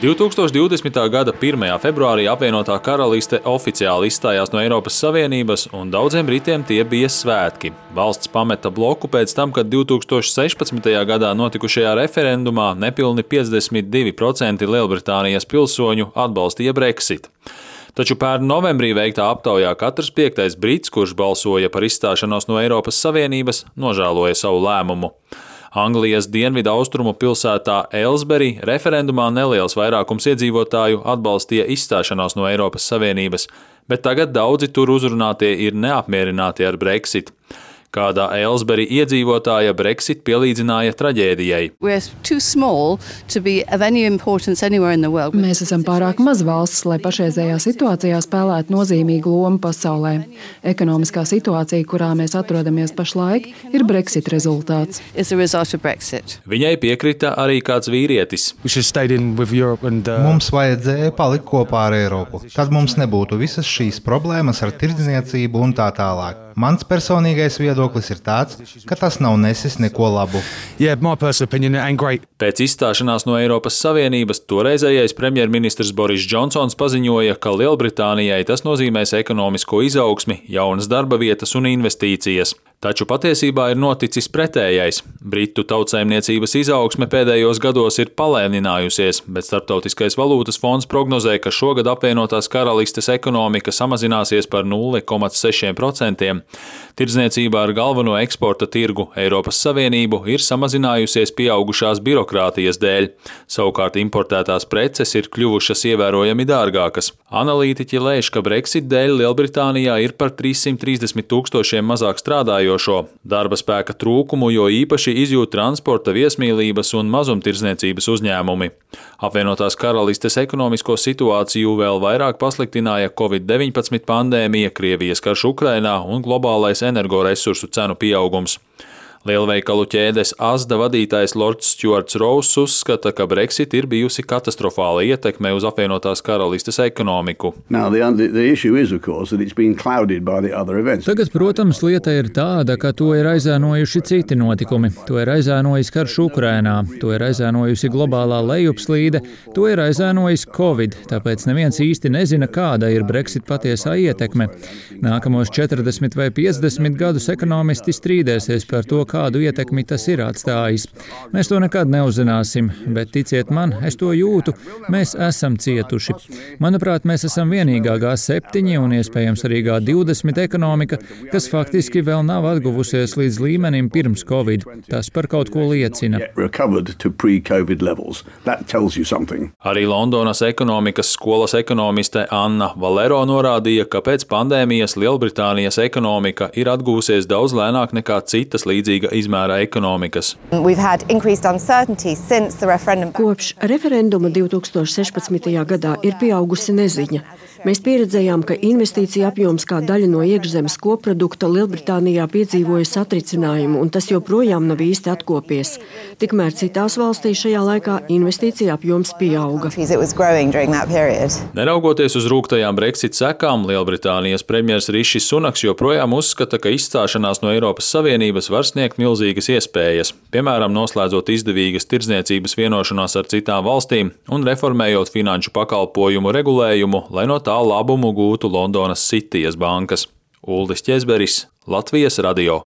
2020. gada 1. februārī apvienotā karaliste oficiāli izstājās no Eiropas Savienības, un daudziem britiem tie bija svētki. Valsts pameta bloku pēc tam, kad 2016. gadā notikušajā referendumā nepilni 52% Lielbritānijas pilsoņu atbalstīja Brexit. Taču pērn novembrī veiktā aptaujā katrs piektais brits, kurš balsoja par izstāšanos no Eiropas Savienības, nožēloja savu lēmumu. Anglijas dienvidu austrumu pilsētā Elsberi referendumā neliels vairākums iedzīvotāju atbalstīja izstāšanos no Eiropas Savienības, bet tagad daudzi tur uzrunātie ir neapmierināti ar Brexit. Kādā Elsberi iedzīvotāja Brexit pielīdzināja traģēdijai. Mēs esam pārāk maz valsts, lai pašreizējā situācijā spēlētu nozīmīgu lomu pasaulē. Ekonomiskā situācija, kurā mēs atrodamies pašlaik, ir Brexit rezultāts. Viņai piekrita arī kāds vīrietis. And, uh... Mums vajadzēja palikt kopā ar Eiropu. Tad mums nebūtu visas šīs problēmas ar tirdzniecību un tā tālāk. Mans personīgais viedoklis ir tāds, ka tas nav nesis neko labu. Pēc izstāšanās no Eiropas Savienības toreizējais premjerministrs Boris Džonsons paziņoja, ka Lielbritānijai tas nozīmēs ekonomisko izaugsmi, jaunas darba vietas un investīcijas. Taču patiesībā ir noticis pretējais. Britu tautsēmniecības izaugsme pēdējos gados ir palēninājusies, bet Startautiskais valūtas fonds prognozē, ka šogad apvienotās karalistes ekonomika samazināsies par 0,6%. Tirdzniecībā ar galveno eksporta tirgu Eiropas Savienību ir samazinājusies pieaugušās birokrātijas dēļ, savukārt importētās preces ir kļuvušas ievērojami dārgākas. Analītiķi lēš, ka Brexit dēļ Lielbritānijā ir par 330 tūkstošiem mazāk strādājošo strādājošo. Darba spēka trūkumu jo īpaši izjūt transporta, viesmīlības un mazumtirdzniecības uzņēmumi. Apvienotās karalistes ekonomisko situāciju vēl vairāk pasliktināja Covid-19 pandēmija, Krievijas karš Ukrainā un globālais energoresursu cenu pieaugums. Lielveikalu ķēdes Asda vadītājs Lords Stuarts Rous uzskata, ka Brexit ir bijusi katastrofāla ietekme uz apvienotās karalistes ekonomiku. Tagad, protams, lieta ir tāda, ka to ir aizēnojuši citi notikumi. To ir aizēnojis karš Ukrainā, to ir aizēnojusi globālā lejupslīde, to ir aizēnojis Covid, tāpēc neviens īsti nezina, kāda ir Brexit patiesā ietekme. Nākamos 40 vai 50 gadus ekonomisti strīdēsies par to, kādu ietekmi tas ir atstājis. Mēs to nekad neuzzināsim, bet ticiet man, es to jūtu, mēs esam cietuši. Manuprāt, mēs esam vienīgā G7 un iespējams arī G20 ekonomika, kas faktiski vēl nav atguvusies līdz līmenim pirms Covid. Tas par kaut ko liecina. Arī Londonas ekonomikas skolas ekonomiste Anna Valero norādīja, ka pēc pandēmijas Lielbritānijas ekonomika ir atgūsies daudz lēnāk nekā citas līdzīgas milzīga izmēra ekonomikas. Kopš referenduma 2016. gadā ir pieaugusi neziņa. Mēs pieredzējām, ka investīcija apjoms kā daļa no iekšzemes koprodukta Lielbritānijā piedzīvoja satricinājumu, un tas joprojām nav īsti atkopies. Tikmēr citās valstīs šajā laikā investīcija apjoms pieauga. Neraugoties uz rūktajām Brexit sekām, Lielbritānijas premjerministrs Rišis Sunaks joprojām uzskata, ka izstāšanās no Eiropas Savienības var sniegt milzīgas iespējas, piemēram, noslēdzot izdevīgas tirdzniecības vienošanās ar citām valstīm un reformējot finanšu pakalpojumu regulējumu, lai no tā labumu gūtu Londonas Citijas bankas. Uldis Česberis, Latvijas radio.